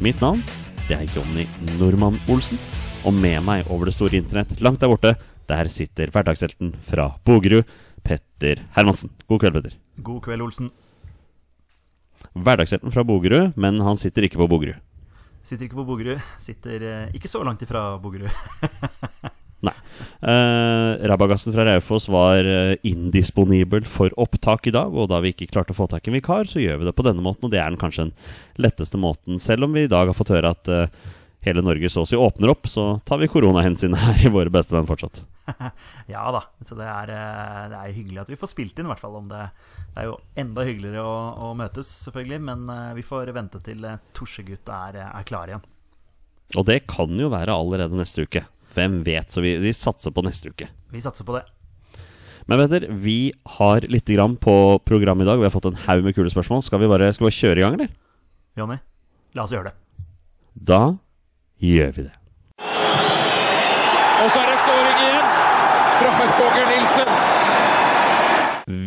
Mitt navn det er Jonny Normann Olsen, og med meg over det store internett langt der borte, der sitter hverdagshelten fra Bogerud, Petter Hermansen. God kveld, Petter. God kveld, Olsen. Hverdagshelten fra Bogerud, men han sitter ikke på Bogerud. Sitter ikke på Bogerud. Sitter eh, ikke så langt ifra Bogerud. Nei. Eh, Rabagassen fra Raufoss var eh, indisponibel for opptak i dag, og da vi ikke klarte å få tak i en vikar, så gjør vi det på denne måten, og det er den kanskje den letteste måten. Selv om vi i dag har fått høre at eh, hele Norge så å si åpner opp, så tar vi koronahensyn her i våre bestemenn fortsatt. ja da. Så det er, det er hyggelig at vi får spilt inn, i hvert fall. Om det, det er jo enda hyggeligere å, å møtes, selvfølgelig. Men vi får vente til Torsegutt er, er klar igjen. Og det kan jo være allerede neste uke. Hvem vet? Så vi, vi satser på neste uke. Vi satser på det. Men vet dere, vi har litt grann på programmet i dag. Vi har fått en haug med kule spørsmål. Skal vi bare, skal vi bare kjøre i gang, eller? Jonny, la oss gjøre det. Da gjør vi det. Og så er det skåring igjen fra Roger Nilsen.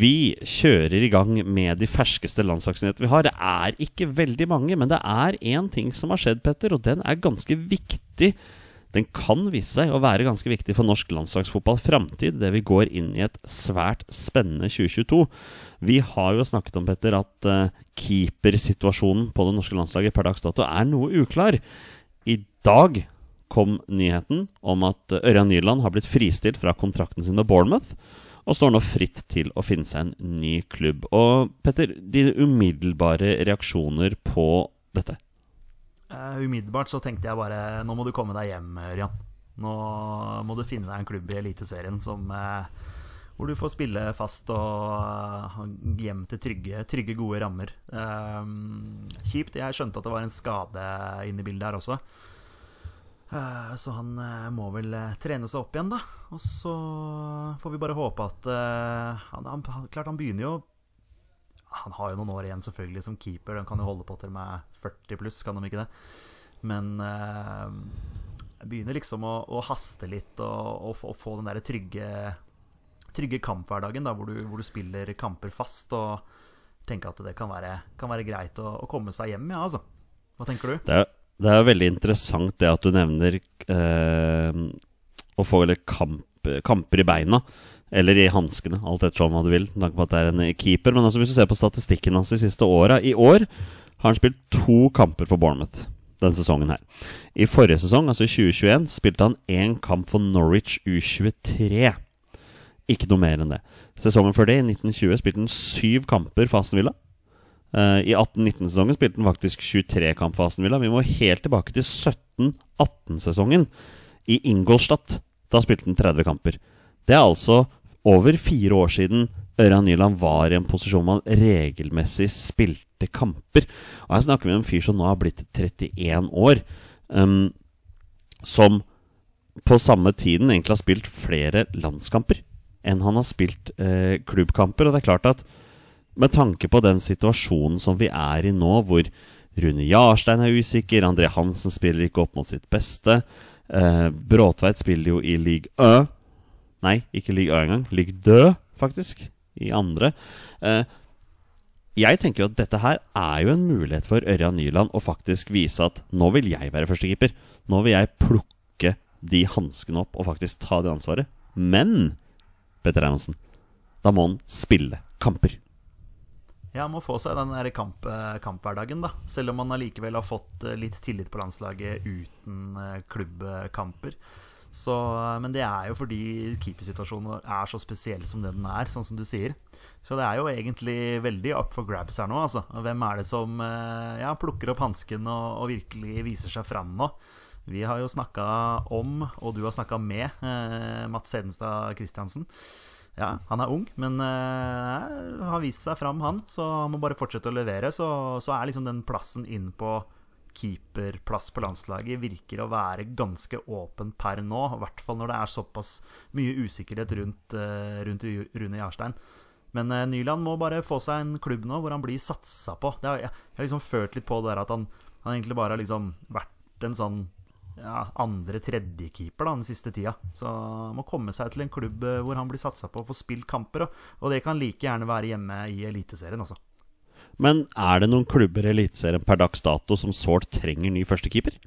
Vi kjører i gang med de ferskeste landslagsnyhetene vi har. Det er ikke veldig mange, men det er én ting som har skjedd, Petter, og den er ganske viktig. Den kan vise seg å være ganske viktig for norsk landslagsfotball framtid, det vi går inn i et svært spennende 2022. Vi har jo snakket om, Petter, at uh, keepersituasjonen på det norske landslaget per dags dato er noe uklar. I dag kom nyheten om at Ørjan Nyland har blitt fristilt fra kontrakten sin med Bournemouth, og står nå fritt til å finne seg en ny klubb. Og Petter, dine umiddelbare reaksjoner på dette? Uh, umiddelbart så tenkte jeg bare Nå må du komme deg hjem, Ørjan. Nå må du finne deg en klubb i Eliteserien som uh, hvor du får spille fast og uh, hjem til trygge, trygge gode rammer. kjipt. Jeg skjønte at det var en skade inne i bildet her også. Så han må vel trene seg opp igjen, da. Og så får vi bare håpe at han, han, Klart, han begynner jo Han har jo noen år igjen selvfølgelig som keeper. Den kan jo holde på til med 40 pluss, kan de ikke det? Men jeg begynner liksom å, å haste litt og, og, og få den derre trygge, trygge kamphverdagen, da, hvor du, hvor du, spiller kamper fast. Og tenker at det kan være, kan være greit å, å, komme seg hjem, ja, altså. Hva tenker du? Det er er veldig interessant det at du nevner eh, å få kamp, kamper i beina. Eller i hanskene, alt etter hva du vil. Med tanke på at det er en keeper. Men altså, hvis du ser på statistikken hans de siste åra I år har han spilt to kamper for Bournemouth denne sesongen her. I forrige sesong, altså i 2021, spilte han én kamp for Norwich U23. Ikke noe mer enn det. Sesongen før det, i 1920, spilte han syv kamper for Aston Villa. Uh, I 18-19-sesongen spilte han faktisk 23 kamp for Aston Villa. Vi må helt tilbake til 17-18-sesongen. I Ingolstadt. Da spilte han 30 kamper. Det er altså over fire år siden Ørjan Nyland var i en posisjon hvor han regelmessig spilte kamper. Og her snakker vi om en fyr som nå har blitt 31 år. Um, som på samme tiden egentlig har spilt flere landskamper enn han har spilt eh, klubbkamper. Og det er klart at med tanke på den situasjonen som vi er i nå, hvor Rune Jarstein er usikker, André Hansen spiller ikke opp mot sitt beste, eh, Bråtveit spiller jo i league Ø Nei, ikke ligg A engang. Ligg død, faktisk. I andre. Eh, jeg tenker jo at dette her er jo en mulighet for Ørjan Nyland å faktisk vise at nå vil jeg være førstekeeper. Nå vil jeg plukke de hanskene opp og faktisk ta det ansvaret. Men Petter Hermansen, da må han spille kamper. Ja, må få seg den der kamp, eh, kamphverdagen, da. Selv om han allikevel har fått eh, litt tillit på landslaget uten eh, klubbkamper. Så, eh, men det er jo fordi keepersituasjonen vår er så spesiell som det den er, sånn som du sier. Så det er jo egentlig veldig up for grabs her nå, altså. Hvem er det som eh, ja, plukker opp hansken og, og virkelig viser seg fram nå? Vi har jo snakka om, og du har snakka med, eh, Mats Hedenstad Christiansen. Ja, han er ung, men eh, har vist seg fram, han. Så han må bare fortsette å levere. Så, så er liksom den plassen inn på keeperplass på landslaget virker å være ganske åpen per nå. I hvert fall når det er såpass mye usikkerhet rundt, eh, rundt Rune Jarstein. Men eh, Nyland må bare få seg en klubb nå hvor han blir satsa på. Har, jeg har liksom følt litt på det der at han, han egentlig bare har liksom vært en sånn ja, andre-tredjekeeper den siste tida. Så han må komme seg til en klubb eh, hvor han blir satsa på og får spilt kamper. Og, og det kan like gjerne være hjemme i Eliteserien, altså. Men er det noen klubber i Eliteserien per dags dato som sårt trenger ny førstekeeper?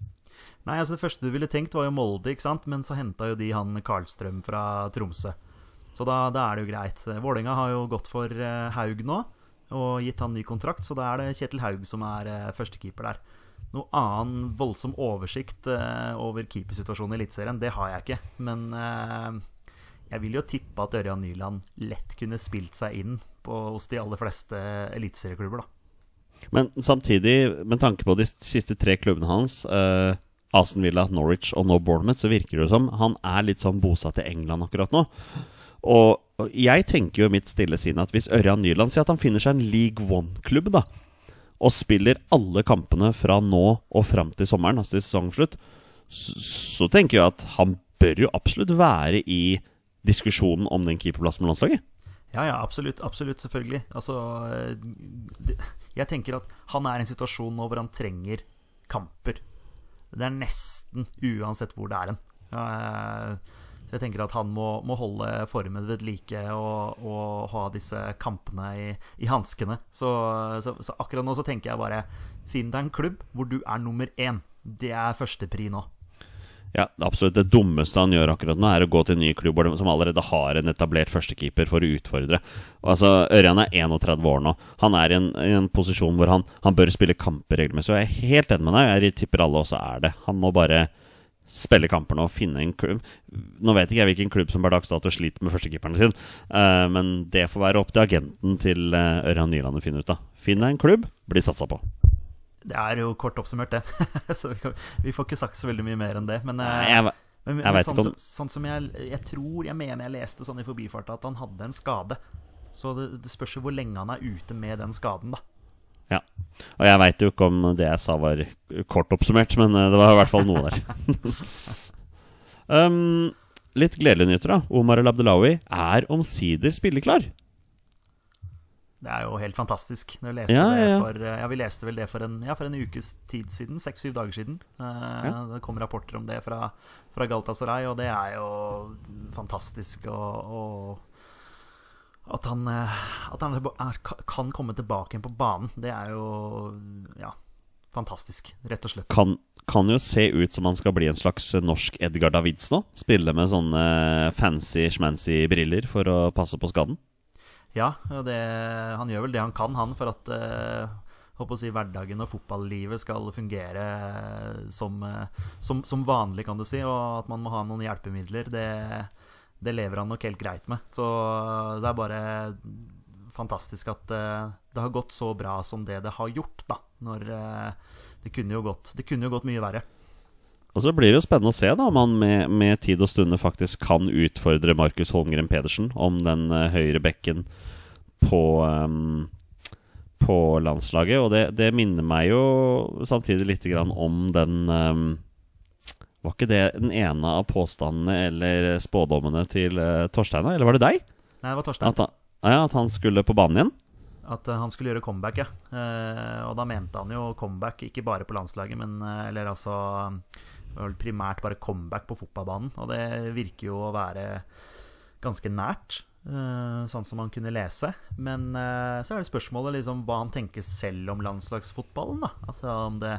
Nei, altså Det første du ville tenkt, var jo Molde, ikke sant? men så henta jo de han Karlstrøm fra Tromsø. Så da, da er det jo greit. Vålerenga har jo gått for eh, Haug nå og gitt han ny kontrakt, så da er det Kjetil Haug som er eh, førstekeeper der. Noe annen voldsom oversikt eh, over keepersituasjonen i Eliteserien, det har jeg ikke. Men jeg vil jo tippe at Ørjan Nyland lett kunne spilt seg inn på, hos de aller fleste eliteserieklubber, da. Men samtidig, med tanke på de siste tre klubbene hans, eh, Aston Villa, Norwich og nå Bournemouth, så virker det som han er litt sånn bosatt i England akkurat nå. Og jeg tenker jo i mitt stille sinn at hvis Ørjan Nyland sier at han finner seg en League One-klubb, da, og spiller alle kampene fra nå og fram til sommeren, altså til sesongslutt, så, så tenker jeg at han bør jo absolutt være i diskusjonen om den keeperplassen med landslaget. Ja, ja, absolutt. Absolutt, selvfølgelig. Altså eh, Jeg tenker at han er i en situasjon nå hvor han trenger kamper. Det er nesten uansett hvor det er hen. Eh, Så jeg tenker at han må, må holde formen ved like og, og ha disse kampene i, i hanskene. Så, så, så akkurat nå så tenker jeg bare Finn deg en klubb hvor du er nummer én. Det er førstepri nå. Ja, absolutt det dummeste han gjør akkurat nå, er å gå til en ny klubb som allerede har en etablert førstekeeper for å utfordre. Altså, Ørjan er 31 år nå. Han er i en, i en posisjon hvor han, han bør spille kamper regelmessig. Og jeg er helt enig med deg, jeg tipper alle også er det. Han må bare spille kamper nå og finne en klubb. Nå vet ikke jeg hvilken klubb som per dags dato sliter med førstekeeperne sin, uh, men det får være opp til agenten til uh, Ørjan Nyland å finne ut av. Finn deg en klubb, bli satsa på. Det er jo kort oppsummert, det. så vi, kan, vi får ikke sagt så veldig mye mer enn det. Men, eh, Nei, jeg, Men, Jeg men sånn, som, sånn som jeg, jeg tror Jeg mener jeg leste sånn i forbifarta at han hadde en skade. Så det, det spørs jo hvor lenge han er ute med den skaden, da. Ja. Og jeg veit jo ikke om det jeg sa var kort oppsummert, men eh, det var i hvert fall noe der. um, litt gledelige nyheter, da. Omar El Abdelawi er omsider spilleklar. Det er jo helt fantastisk. Vi leste, Ja, ja, ja. Det for, eh, ja, vi leste vel det for en, ja, for en ukes tid siden. Seks-syv dager siden. Eh. Det kom rapporter om det fra, fra Galtasaray, og det er jo fantastisk. Og, og at han, eh, at han er, kan komme tilbake igjen på banen, det er jo ja, fantastisk, rett og slett. Kan, kan jo se ut som han skal bli en slags norsk Edgar Davids nå. Spille med sånne fancy schmancy briller for å passe på skaden. Ja, og det, han gjør vel det han kan, han, for at eh, håper å si, hverdagen og fotballivet skal fungere eh, som, eh, som, som vanlig, kan du si. Og at man må ha noen hjelpemidler, det, det lever han nok helt greit med. Så eh, det er bare fantastisk at eh, det har gått så bra som det det har gjort, da. Når eh, det kunne jo gått, det kunne jo gått mye verre. Og så blir det jo spennende å se da om han med, med tid og stunde faktisk kan utfordre Markus Holmgren Pedersen om den uh, høyre bekken på, um, på landslaget. Og det, det minner meg jo samtidig litt grann om den um, Var ikke det den ene av påstandene eller spådommene til uh, Torstein, eller var det deg? Nei, det var Torstein. At han, ja, at han skulle på banen igjen? At han skulle gjøre comeback, ja. Eh, og da mente han jo comeback ikke bare på landslaget, men Eller altså primært bare comeback på fotballbanen. Og det virker jo å være ganske nært, eh, sånn som man kunne lese. Men eh, så er det spørsmålet liksom hva han tenker selv om landslagsfotballen, da. Altså om det,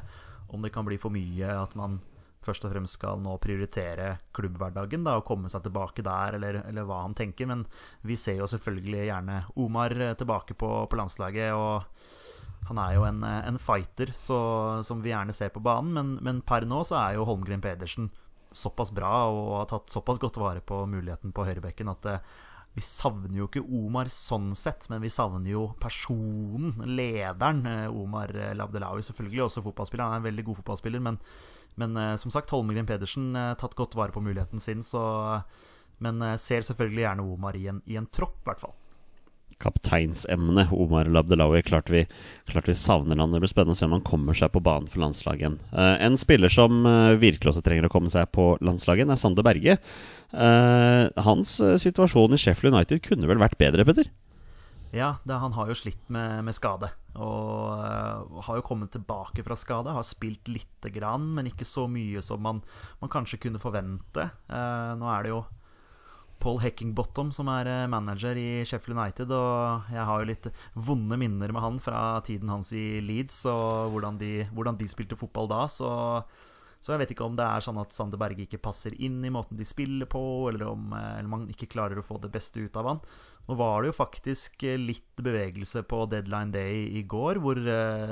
om det kan bli for mye at man først og fremst skal nå prioritere klubbhverdagen da, og komme seg tilbake der, eller, eller, hva han tenker. Men vi ser jo selvfølgelig gjerne Omar tilbake på, på landslaget. og han er jo en, en fighter så, som vi gjerne ser på banen, men, men, per nå så er jo Holmgren Pedersen såpass bra og har tatt såpass godt vare på muligheten på høyrebekken at det, vi savner jo ikke Omar sånn sett, men vi savner jo personen, lederen. Eh, Omar Labdelawi selvfølgelig også fotballspiller. Han er en veldig god fotballspiller, men, men eh, som sagt, Holmgren Pedersen eh, tatt godt vare på muligheten sin, så Men ser selvfølgelig gjerne Omar i en, i en tropp, i hvert fall kapteinsemne, Omar Labdelawi. Klart vi, klart vi savner han. Det blir spennende å se om han kommer seg på banen for landslaget igjen. Uh, en spiller som uh, virkelig også trenger å komme seg på landslaget, er Sander Berge. Uh, hans situasjon i Sheffield United kunne vel vært bedre, Petter? Ja, det, han har jo slitt med, med skade. Og har jo kommet tilbake fra skade. Har spilt lite grann, men ikke så mye som man, man kanskje kunne forvente. nå er det jo Paul Heckingbottom, som er eh, manager i Sheffield United. Og jeg har jo litt vonde minner med han fra tiden hans i Leeds og hvordan de, hvordan de spilte fotball da. Så, så, jeg vet ikke om det er sånn at Sander Berge ikke passer inn i måten de spiller på, eller om eh, eller man ikke klarer å få det beste ut av han. Nå var det jo faktisk eh, litt bevegelse på deadline day i går, hvor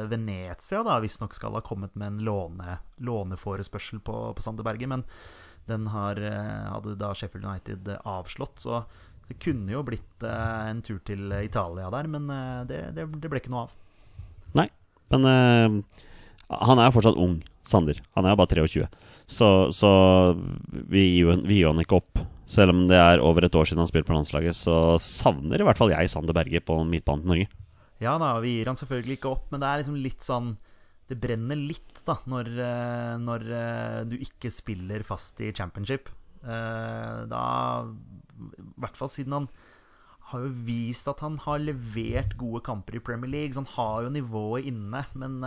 Venezia da visstnok skal ha kommet med en låne, låneforespørsel på, på Sander Berge. men den har, eh, hadde da Sheffield United eh, avslått. Så det kunne jo blitt eh, en tur til Italia der, men det, det, det ble ikke noe av. Nei, men uh, han er fortsatt ung, Sander. Han er jo bare 23. Så, så vi gir jo han ikke opp. Selv om det er over et år siden han spilte på landslaget, så savner i hvert fall jeg Sander Berge på midtbanen til Norge. Ja da, vi gir han selvfølgelig ikke opp, men det er liksom litt sånn Det brenner litt da, når, eh, når eh, du ikke spiller fast i championship. Eh, da I hvert fall siden han har jo vist at han har levert gode kamper i Premier League. Så han har jo nivået inne. Men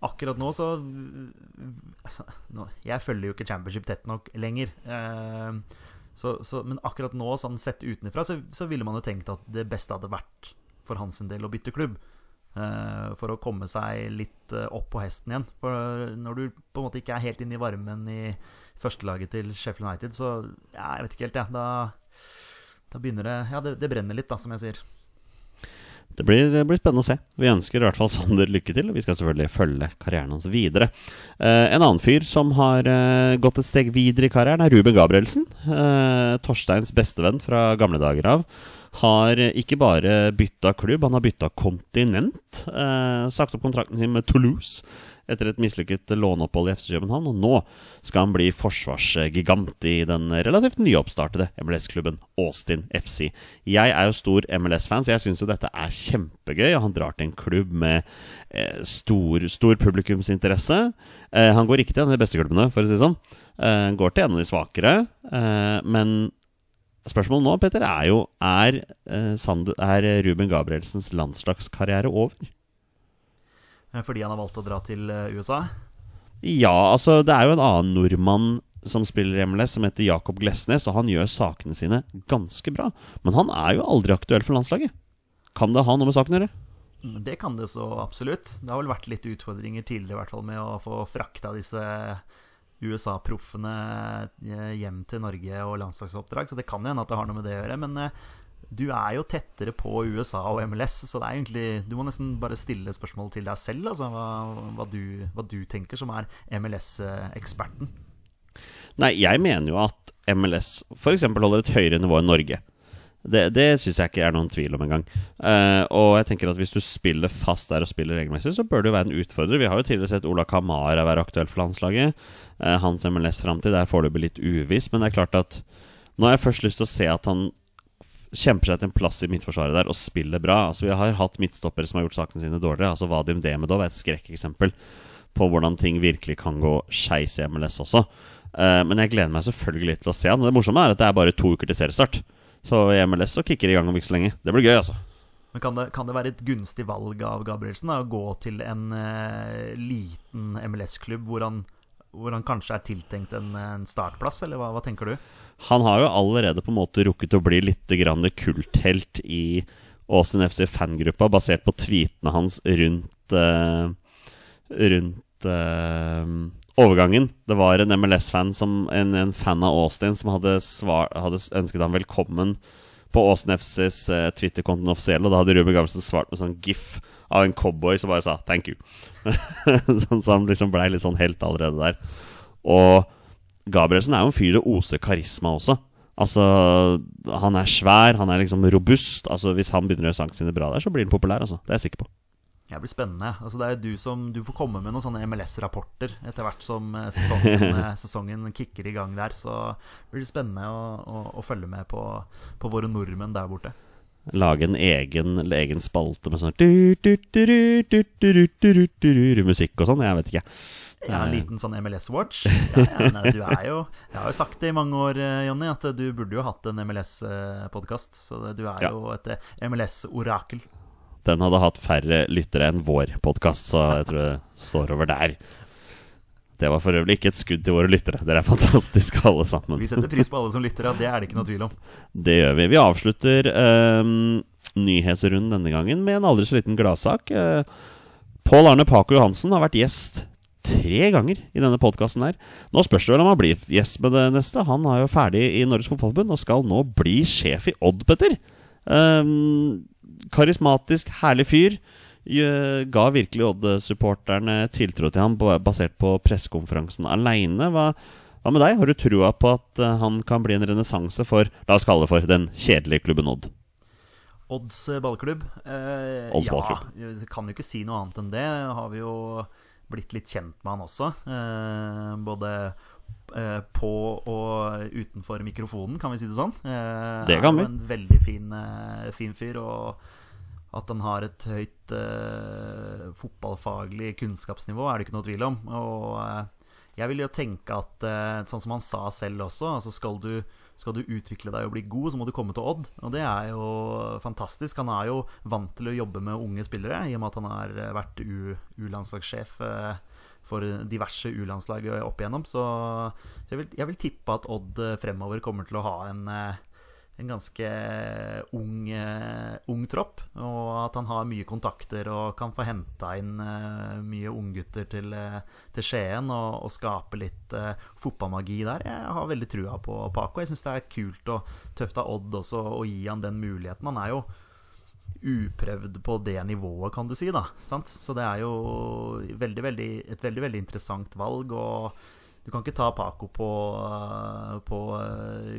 akkurat nå så altså, nå, Jeg følger jo ikke championship tett nok lenger. Eh, så, så, men akkurat nå, sånn sett utenfra, så, så, ville man jo tenkt at det beste hadde vært for hans del å bytte klubb. Uh, for å komme seg litt uh, opp på hesten igjen. For når du på en måte ikke er helt inne i varmen i førstelaget til Sheffield United, så ja, jeg vet ikke helt, jeg. Ja. Da, da, begynner det Ja, det, det, brenner litt, da, som jeg sier. Det blir, det blir, spennende å se. Vi ønsker i hvert fall Sander lykke til. Og vi skal selvfølgelig følge karrieren hans videre. Eh, en annen fyr som har gått et steg videre i karrieren, er Ruben Gabrielsen. Torsteins bestevenn fra gamle dager av har ikke bare bytta klubb, han har bytta kontinent. Eh, sagt opp kontrakten sin med Toulouse etter et mislykket låneopphold i FC København. Og nå skal han bli forsvarsgigant i den relativt nyoppstartede MLS-klubben Austin FC. Jeg er jo stor MLS-fan, så jeg syns jo dette er kjempegøy. Han drar til en klubb med eh, stor, stor publikumsinteresse. Eh, han går ikke til en av de beste klubbene, for å si det sånn. Eh, går til en av de svakere. Eh, men Spørsmålet nå Petter, er jo er, eh, er Ruben Gabrielsens landslagskarriere over? Eh, fordi han har valgt å dra til eh, USA? Ja, altså det er jo en annen nordmann som spiller MLS, som heter Jakob Glesnes, og han gjør sakene sine ganske bra. Men han er jo aldri aktuell for landslaget. Kan det ha noe med saken å gjøre? Mm, det kan det så absolutt. Det har vel vært litt utfordringer tidligere i hvert fall med å få frakta disse USA-proffene eh, hjem til Norge og landslagsoppdrag, så det kan jo hende at det har noe med det å gjøre. Men eh, du er jo tettere på USA og MLS, så det er egentlig Du må nesten bare stille spørsmål til deg selv, altså, hva, hva, du, hva du tenker som er MLS-eksperten. Nei, jeg mener jo at MLS f.eks. holder et høyere nivå enn Norge. Det, det syns jeg ikke er noen tvil om engang. Uh, og jeg tenker at hvis du spiller fast der og spiller regelmessig, så bør du jo være en utfordrer. Vi har jo tidligere sett Ola Kamara være aktuell for landslaget. Uh, hans MLS-framtid er foreløpig litt uviss, men det er klart at nå har jeg først lyst til å se at han kjemper seg til en plass i midtforsvaret der og spiller bra. Altså Vi har hatt midtstoppere som har gjort sakene sine dårligere. Altså Vadim Demedov er et skrekkeksempel på hvordan ting virkelig kan gå skeis i MLS også. Uh, men jeg gleder meg selvfølgelig til å se han. Det morsomme er at det er bare to uker til seriestart. Så i MLS så kicker det i gang om ikke så lenge. Det blir gøy, altså. Men kan det, kan det være et gunstig valg av Gabrielsen da, å gå til en uh, liten MLS-klubb hvor, hvor, han kanskje er tiltenkt en, en startplass, eller hva, hva, tenker du? Han har jo allerede på en måte rukket å bli litt grann kulthelt i Åsen FC fangruppa, basert på tweetene hans rundt uh, Rundt uh, overgangen. Det var en MLS-fan, en, en fan av Austin, som hadde, svar, hadde ønsket ham velkommen på Austin FCs uh, Twitter-kontoen offisiell, og da hadde Ruben Gabrielsen svart med sånn gif av en cowboy som bare sa 'thank you'. sånn, så han liksom blei litt sånn helt allerede der. Og Gabrielsen er jo en fyr det oser karisma også. Altså, Han er svær, han er liksom robust. Altså, Hvis han begynner å gjøre sangene sine bra der, så blir han populær. altså Det er jeg sikker på. Det blir spennende. Altså, det er du som Du får komme med noen sånne MLS-rapporter etter hvert som eh, sesongen, eh, sesongen, kicker i gang der. Så blir det spennende å, å, å følge med på, på, våre nordmenn der borte. Lage en egen, egen spalte med sånn musikk og sånn. Jeg vet ikke. Ja, En liten sånn MLS-watch. Ja, ja, du er jo Jeg har jo sagt det i mange år, Jonny, at du burde jo hatt en MLS-podkast. Så du er jo et MLS-orakel. Den hadde hatt færre lyttere enn vår podkast, så jeg tror det står over der. Det var for øvrig ikke et skudd til våre lyttere. Dere er fantastiske, alle sammen. Vi setter pris på alle som lytter. Det er det ikke noe tvil om. Det gjør vi. Vi avslutter um, nyhetsrunden denne gangen med en aldri så liten gladsak. Uh, Pål Arne Paco Johansen har vært gjest tre ganger i denne podkasten her. Nå spørs det vel om han blir gjest med det neste. Han er jo ferdig i Norges Fotballforbund og skal nå bli sjef i Odd, Petter. Um, karismatisk, herlig fyr ga virkelig Odd-supporterne tiltro til ham basert på pressekonferansen aleine. Hva, hva, med deg? Har du trua på at eh, han kan bli en renessanse for la oss kalle det for den kjedelige klubben Odd? Odds ballklubb? Eh, Odds ja, kan jo ikke si noe annet enn det. Har vi jo blitt litt kjent med han også. Eh, både eh, på og utenfor mikrofonen, kan vi si det sånn. Eh, det kan vi. En veldig fin, eh, fin fyr. og at han har et høyt uh, fotballfaglig kunnskapsnivå, er det ikke noe tvil om. Og uh, jeg vil jo tenke at, uh, sånn som han sa selv også, altså skal du, skal du, utvikle deg og bli god, så må du komme til Odd. Og det er jo fantastisk. Han er jo vant til å jobbe med unge spillere, i og med at han har vært U-landslagssjef for diverse U-landslag opp igjennom. Så, så jeg, vil, jeg, vil, tippe at Odd fremover kommer til å ha en en ganske ung, uh, ung, tropp. Og at han har mye kontakter og kan få henta inn uh, mye unggutter til, til Skien og, og, skape litt fotballmagi der. Jeg har veldig trua på Paco. Jeg syns det er kult og tøft av Odd også å gi han den muligheten. Han er jo uprøvd på det nivået, kan du si. da sant? Så det er jo veldig, veldig, et veldig, veldig interessant valg. og du kan ikke ta Paco på, eh, på eh,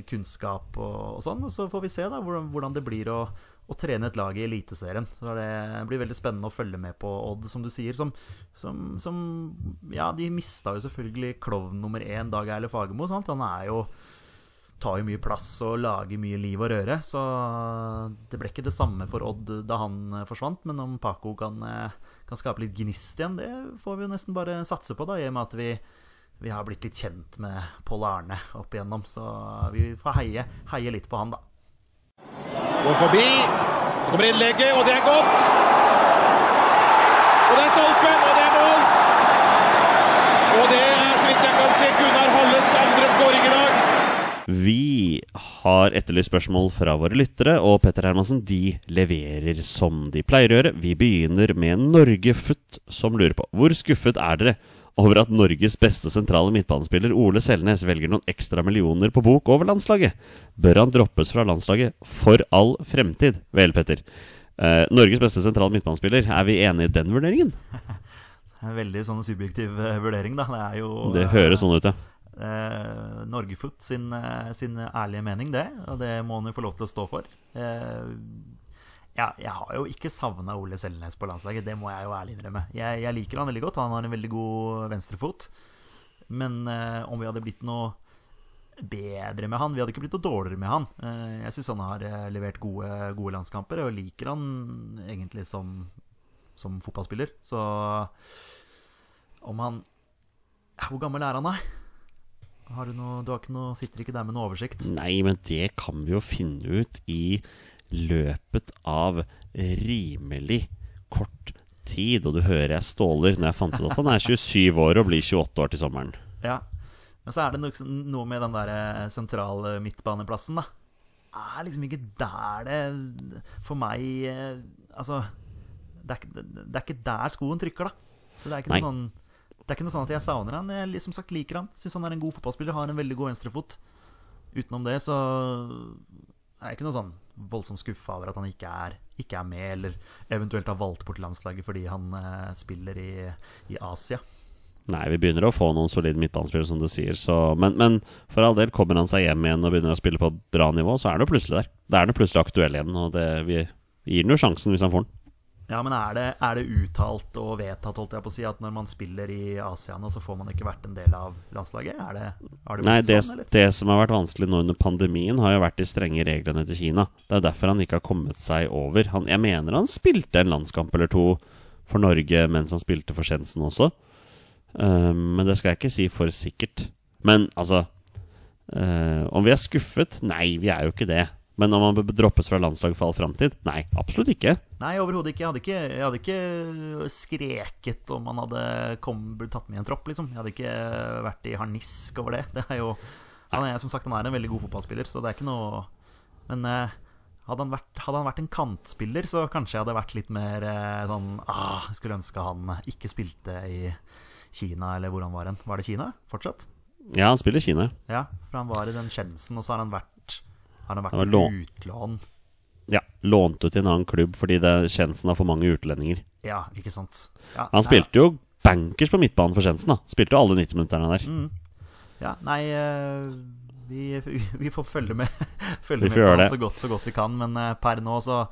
kunnskap og, og, sånn. Og så får vi se da hvordan det blir å, å trene et lag i Eliteserien. Så det blir veldig spennende å følge med på Odd, som du sier. Som, som, som Ja, de mista jo selvfølgelig klovn nummer én, Dag Eile Fagermo. Han er jo tar jo mye plass og lager mye liv og røre. Så det ble ikke det samme for Odd da han forsvant. Men om Paco kan, kan skape litt gnist igjen, det får vi jo nesten bare satse på, da, i og med at vi vi har blitt litt kjent med Pål Arne opp igjennom, så vi får heie, heie litt på han, da. Går forbi, så kommer innlegget, og det er godt! Og det er stolpen, og det er mål! Og det er, så vidt jeg kan se, Gunnar Halles andre skåring i dag. Vi har etterlyst spørsmål fra våre lyttere, og Petter Hermansen de leverer som de pleier å gjøre. Vi begynner med Norgefutt, som lurer på hvor skuffet er dere over at Norges beste sentrale midtbanespiller Ole Selnes velger noen ekstra millioner på bok over landslaget. Bør han droppes fra landslaget for all fremtid? Vel, Petter. Eh, Norges beste sentrale midtbanespiller, er vi enige i den vurderingen? En veldig sånn subjektiv uh, vurdering, da. Det er jo Det høres sånn ut, ja. Eh, Norgefoot sin, uh, sin, ærlige mening, det. Og det må han jo få lov til å stå for. Uh, ja, jeg har jo ikke savna Ole Selnes på landslaget, det må jeg jo ærlig innrømme. Jeg, jeg, liker han veldig godt, han har en veldig god venstrefot. Men eh, om vi hadde blitt noe bedre med han Vi hadde ikke blitt noe dårligere med han. Eh, jeg syns han har eh, levert gode, gode, landskamper, og liker han egentlig som, som fotballspiller. Så om han Hvor gammel er han, da? Har du, noe, du har ikke noe, sitter ikke der med noe oversikt? Nei, men det kan vi jo finne ut i løpet av rimelig kort tid. Og du hører jeg ståler når jeg fant ut at han er 27 år og blir 28 år til sommeren. Ja, Men så er det noe med den der eh, sentrale midtbaneplassen, da. Det er liksom ikke der det For meg eh, Altså det er, ikke, det er ikke der skoen trykker, da. Så det er ikke noe sånn Det er ikke noe sånn at jeg savner han. Jeg som sagt liker han. Syns han er en god fotballspiller. Har en veldig god venstrefot. Utenom det så er jeg ikke noe sånn voldsomt skuffa over at han ikke er, ikke er med, eller eventuelt har valgt bort landslaget fordi han eh, spiller i, i Asia. Nei, vi begynner å få noen solide midtbanespillere, som du sier. Så, men, men for all del, kommer han seg hjem igjen og begynner å spille på bra nivå, så er han jo plutselig der. Da er han jo plutselig aktuell igjen, og det, vi gir han jo sjansen hvis han får den. Ja, men er det, er det uttalt og vedtatt, holdt jeg på å si, at når man spiller i ASEAN, så får man ikke vært en del av landslaget? Er det, har det Nei, det, sånn, det som har vært vanskelig nå under pandemien, har jo vært de strenge reglene til Kina. Det er derfor han ikke har kommet seg over. Han, jeg mener han spilte en landskamp eller to for Norge mens han spilte for Skjensen også. Um, men det skal jeg ikke si for sikkert. Men altså uh, Om vi er skuffet? Nei, vi er jo ikke det. Men om han droppes fra landslaget for all framtid? Nei, absolutt ikke. Nei, overhodet ikke. Ikke, jeg hadde ikke skreket om han hadde blitt tatt med i en tropp, liksom. Jeg hadde ikke vært i harnisk over det. Det er jo Han er som sagt han er en veldig god fotballspiller, så det er ikke noe Men eh, hadde, han vært, hadde han vært en kantspiller, så kanskje jeg hadde vært litt mer eh, sånn ah, Jeg skulle ønske han ikke spilte i Kina, eller hvor han var hen. Var det Kina fortsatt? Ja, han spiller i Kina. Ja, for han var i den Shenzhen, og så har han vært Har vært Han var utlån. Ja, Lånt ut til en annen klubb fordi det Kjensen har for mange utlendinger. Ja, ikke sant. Ja, Han spilte jo bankers på midtbanen for Kjensen. da Spilte jo alle 90-minutterne der. Ja, nei eh, vi, vi får følge med, følge Vi med får på han så godt, så godt vi kan. Men eh, per nå så,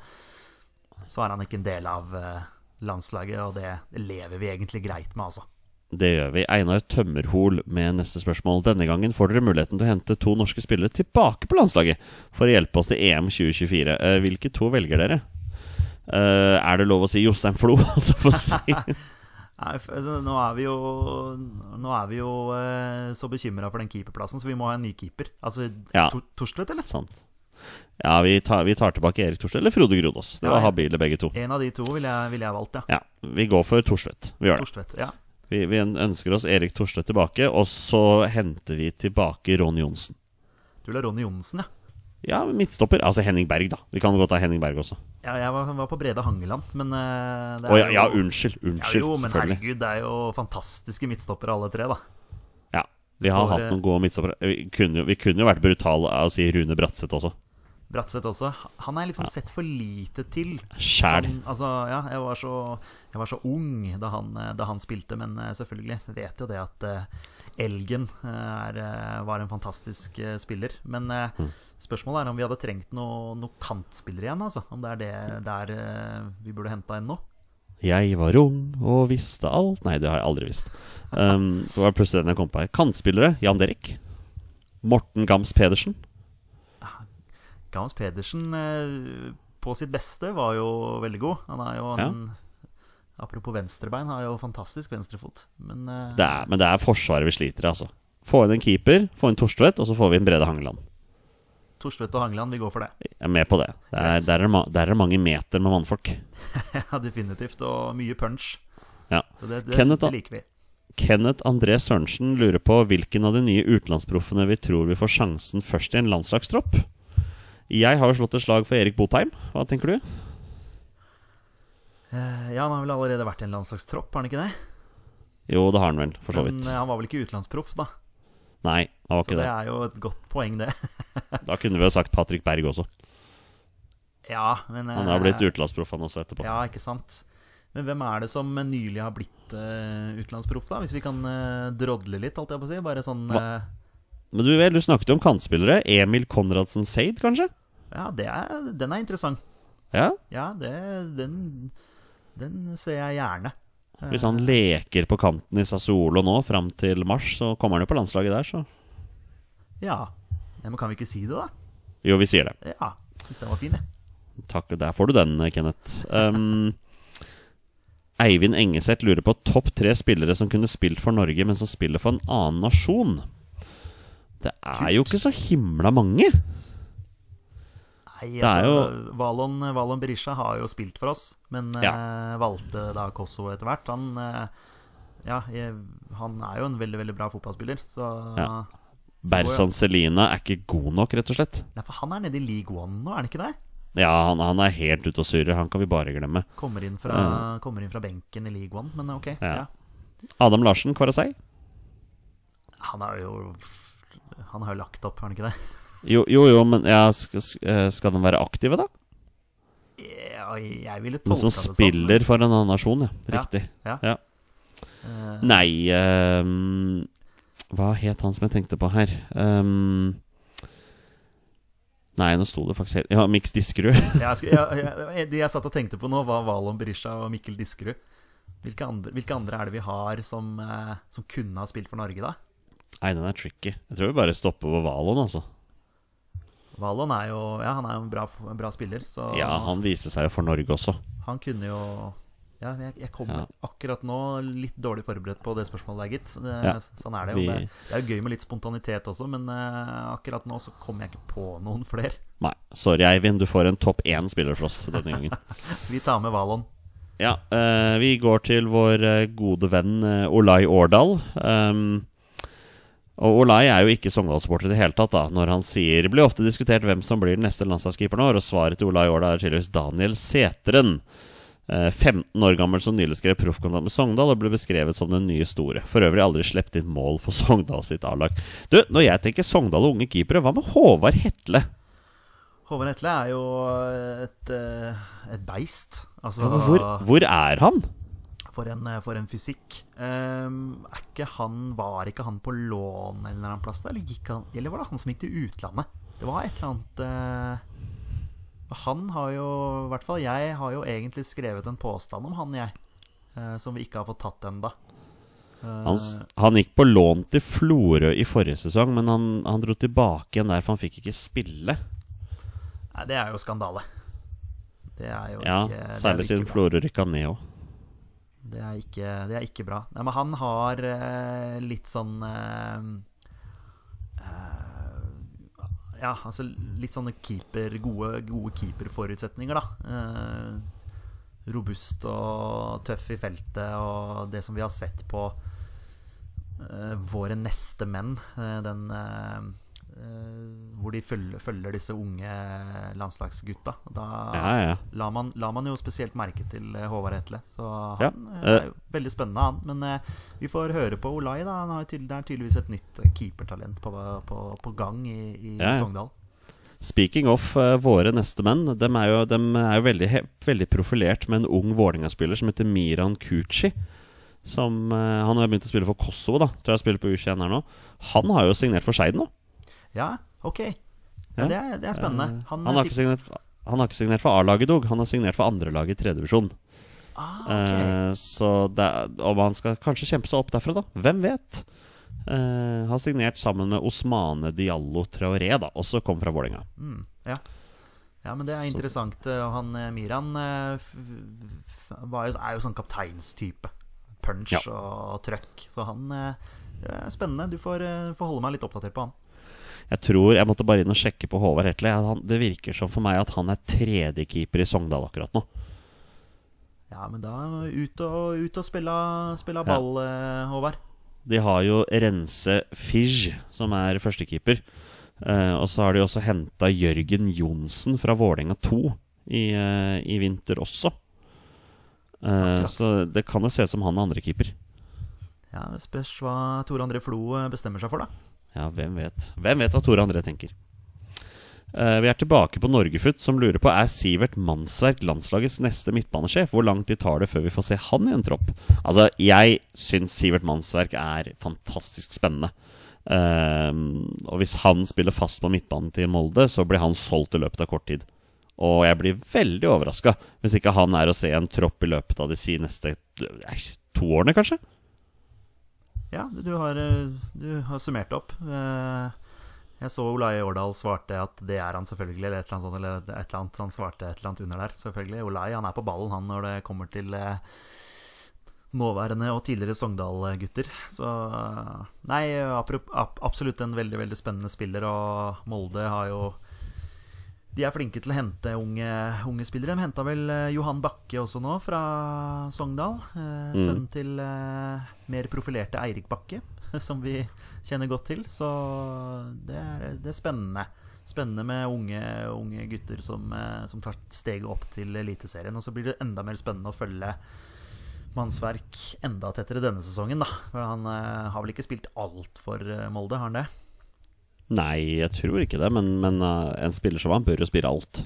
så er han ikke en del av eh, landslaget, og det lever vi egentlig greit med, altså. Det gjør vi. Einar Tømmerhol med neste spørsmål. Denne gangen får dere muligheten til å hente to norske spillere tilbake på landslaget for å hjelpe oss til EM 2024. Eh, hvilke to velger dere? Eh, er det lov å si Jostein Flo? holdt jeg på å si? Nei, f- altså, nå er vi jo, nå er vi jo eh, så bekymra for den keeperplassen, så vi må ha en ny keeper. Altså Ja. Torstvedt, eller? Sant. Ja, vi tar, vi tar tilbake Erik Thorstvedt eller Frode Grodås. Det var habile begge to. En av de to ville jeg, vil jeg valgt, ja. Ja, Vi går for Thorstvedt. Vi gjør det. Torstvedt. Ja. Vi, vi ønsker oss Erik Thorstvedt tilbake, og så henter vi tilbake Ronny Johnsen. Du vil ha Ronny Johnsen, ja. Ja, midtstopper. Altså Henning Berg, da. Vi kan godt ha Henning Berg også. ja jeg var, var på Brede Hangeland, men eh, Å ja, ja, unnskyld. Unnskyld, ja, jo, men selvfølgelig. herregud, det er jo fantastiske midtstoppere alle tre, da. Ja, vi har For, hatt eh, noen gode midtstoppere. Vi vi kunne jo vært brutale av å si Rune Bratseth også. Bratseth også. Han er liksom sett for lite til. Sjæl. Altså, ja, jeg var, så, jeg var så ung da han, da han spilte, men eh, selvfølgelig vet jo det at eh, Elgen eh, er, eh, var en fantastisk eh, spiller. Men eh, Mm. spørsmålet er om vi hadde trengt noe, noe kantspiller igjen. Altså. Om det er det der eh, vi burde henta inn nå. Jeg var ung og visste alt Nei, det har jeg aldri visst. Um, det var plutselig den jeg kom på her. Kantspillere. Jan Derek. Morten Gams Pedersen. Gams Pedersen eh, på sitt beste var jo veldig god. Han er jo en Apropos venstrebein, har jo fantastisk venstrefot. Men eh, Det er, men det er Forsvaret vi sliter i, altså. Få inn en keeper, få inn Torstvedt, og så får vi inn Brede Hangeland. Torstvedt og Hangeland, vi går for det. Jeg er med på det. det er, der, er der er mange meter med mannfolk. ja, definitivt. Og mye punch. Ja. Så det, det, Kenneth, det liker vi. Kenneth André Sørensen lurer på hvilken av de nye utenlandsproffene vi tror vi får sjansen først i en landslagstropp. Jeg har jo slått et slag for Erik Botheim. Hva tenker du? Eh, ja, han har vel allerede vært i en landslagstropp, har han ikke det? Jo, det har han vel, for så vidt. Men han var vel ikke utenlandsproff, da. Nei, han var ikke det Så det. er jo et godt poeng, det. Da kunne vi jo sagt Patrick Berg også. ja, men Han har eh, blitt utenlandsproff, han også, etterpå. Ja, ikke sant. Men hvem er det som nylig har blitt uh, utenlandsproff, da? Hvis vi kan uh, drodle litt, holdt jeg på å si. Bare sånn eh, Men du vel, du snakket jo om kantspillere. Emil Konradsen Seid, kanskje? Ja, det er, den er interessant. Ja? Ja, det, den, den ser jeg gjerne. Hvis han leker på kanten i Sassuolo nå fram til mars, så kommer han jo på landslaget der, så Ja. Men kan vi ikke si det, da? Jo, vi sier det. Ja. Syns den var fin, jeg. Takk, der får du den, Kenneth. Um, Eivind Engeseth lurer på topp tre spillere som kunne spilt for Norge, men som spiller for en annen nasjon. Det er jo ikke så himla mange. Nei, altså, altså, Valon, Valon Berisha har jo spilt for oss, men eh, valgte da Kosovo etter hvert. Han, uh, ja, jeg, han er jo en veldig veldig bra fotballspiller, så Ja. Berzan Selina er ikke god nok, rett og slett. Ja, for han er nede i league one nå, er han ikke det? Ja, han, han er helt ute og surrer. Han kan vi bare glemme. Kommer inn fra, kommer inn fra benken i league one, men ok. Ja. Ja. Adam Larsen, Kvarasei? Han har jo Han har jo lagt opp, har han ikke det? Jo, jo, jo men ja, skal, skal de være aktive, da? Ja, jeg ville tolka det sånn. Som spiller for en annen nasjon, ja. Riktig. ja. Ja. Uh, Nei um, Hva het han som jeg tenkte på her? Um, nei, nå sto det faktisk helt Ja, Mix Diskerud. jeg, jeg, jeg, de jeg satt og tenkte på nå, var Valon Berisha og Mikkel Diskerud. Hvilke andre, hvilke andre er det vi har som, eh, som kunne ha spilt for Norge, da? nei, den er tricky. Jeg tror vi bare stopper på Valon, altså. Valon er jo ja, han er jo en bra, en bra spiller, så Ja, han viste seg jo for Norge også. han kunne jo Ja, jeg, jeg kom Ja. akkurat nå litt dårlig forberedt på det spørsmålet der, gitt. Det, Ja. Sånn er det Vi- jo. Det, det er jo gøy med litt spontanitet også, men eh, akkurat nå så kom jeg ikke på noen flere. Nei, sorry, Eivind. Du får en topp én-spiller for oss denne gangen. Vi tar med Valon. Ja, eh, vi går til vår eh, gode venn eh, Olai Årdal. Um, og Olai er jo ikke Sogndal-supporter i det hele tatt, da når han sier Det blir ofte diskutert hvem som blir den neste landslagskeeperen i år, og svaret til Olai Årdal er tydeligvis Daniel Seteren. Eh, 15 år gammel som nylig skrev proffkontrakt med Sogndal og ble beskrevet som den nye store. For øvrig aldri sluppet inn mål for Sogndal sitt A-lag. Du, når jeg tenker Sogndal og unge keepere, hva med Håvard Hetle? Håvard Hetle er jo et, eh, et beist. Altså, Hvor, hvor er han? For en, eh, for en fysikk. Um, ikke han, var ikke han på lån eller annen plass? der? Eller, han, eller var det han som gikk til utlandet? Det var et eller annet uh, Han har jo I hvert fall jeg har jo egentlig skrevet en påstand om han, jeg. Uh, som vi ikke har fått tatt ennå. Han, han gikk på lån til Florø i forrige sesong, men han, han dro tilbake igjen der, for han fikk ikke spille. Nei, det er jo skandale. Det er jo Ja, ikke Særlig ikke siden. Florø rykka ned òg. Det er ikke, det er ikke bra. Nei, men han har eh, litt sånn eh, eh, Ja, altså litt sånne keeper, gode, gode keeperforutsetninger, da. Eh, robust og tøff i feltet, og det som vi har sett på eh, våre neste menn, den hvor de følger, følger disse unge landslagsgutta. Da Ja, ja. la man, la man jo spesielt merke til eh, Håvard Hetle. Så han ja. eh. er jo veldig spennende, han. Men uh, vi får høre på Olai, da. Han har tydel- det er tydeligvis et nytt eh, keepertalent på, på, på gang i, i. Sogndal. Speaking of uh, våre neste menn, de er jo, de er jo veldig, veldig profilert med en ung Vålerenga-spiller som heter Miran Kuchi. Som, uh, han har begynt å spille for Kosovo, da. Tror jeg spiller på U21 her nå. Han har jo signert for Skeid nå. Ja, ok. Ja. Det, er, det er spennende. Eh, Han, han, har fikk- ikke signert, han har ikke signert for A-laget, dog. Han har signert for andrelaget i tredjevisjon. ah, ok. Eh, så det, om han skal kanskje kjempe seg opp derfra, da. Hvem vet? Eh, har signert sammen med Osmane Diallo Traoré, da, også kom fra Vålerenga. Mm, ja. ja, men det er interessant. Og han Miran er jo sånn kapteinstype. Punch Ja. og trøkk. Så han er spennende. Du får, får holde meg litt oppdatert på han. Jeg tror jeg måtte bare inn og sjekke på Håvard Hetle. Det virker som for meg at han er tredjekeeper i Sogndal akkurat nå. Ja, men da ut og, ut og spille, spille ball, ja. Håvard. De har jo Rense Fij, som er førstekeeper. Eh, og så har de også henta Jørgen Johnsen fra Vålerenga 2 i, eh, i vinter også. Eh, så det kan jo se ut som han er andrekeeper. Ja, det Spørs hva Tore André Flo eh, bestemmer seg for, da. Ja, hvem vet? Hvem vet hva Tore André tenker? Uh, vi er tilbake på Norgefutt, som lurer på Er Sivert Mannsverk landslagets neste midtbanesjef. Hvor langt de tar det før vi får se han i en tropp? Altså, Jeg syns Sivert Mannsverk er fantastisk spennende. Uh, og hvis han spiller fast på midtbanen til Molde, så blir han solgt i løpet av kort tid. Og jeg blir veldig overraska hvis ikke han er å se en tropp i løpet av de si neste eh, to årene, kanskje. Ja, du har, eh, du har summert opp. Eh, Jeg så Olai Årdal svarte at det er han selvfølgelig, eller et eller annet sånt. Eller et eller annet, han svarte et eller annet under der, selvfølgelig. Olai han er på ballen, han, når det kommer til eh, nåværende og tidligere Sogndal-gutter. Så Nei, absolutt en veldig, veldig spennende spiller, og Molde har jo de er flinke til å hente unge, unge spillere. De henta vel eh, Johan Bakke også nå, fra Sogndal. Eh, Mm. Til eh, mer profilerte Eirik Bakke, som vi kjenner godt til. Så det er, det er spennende. Spennende med unge, unge gutter som, eh, som tar steget opp til Eliteserien. Og så blir det enda mer spennende å følge, mannsverk enda tettere denne sesongen, da. For han eh, har vel ikke spilt alt for eh, Molde, har han det? Nei, jeg tror ikke det, men, men uh, en spiller som han bør jo spille alt.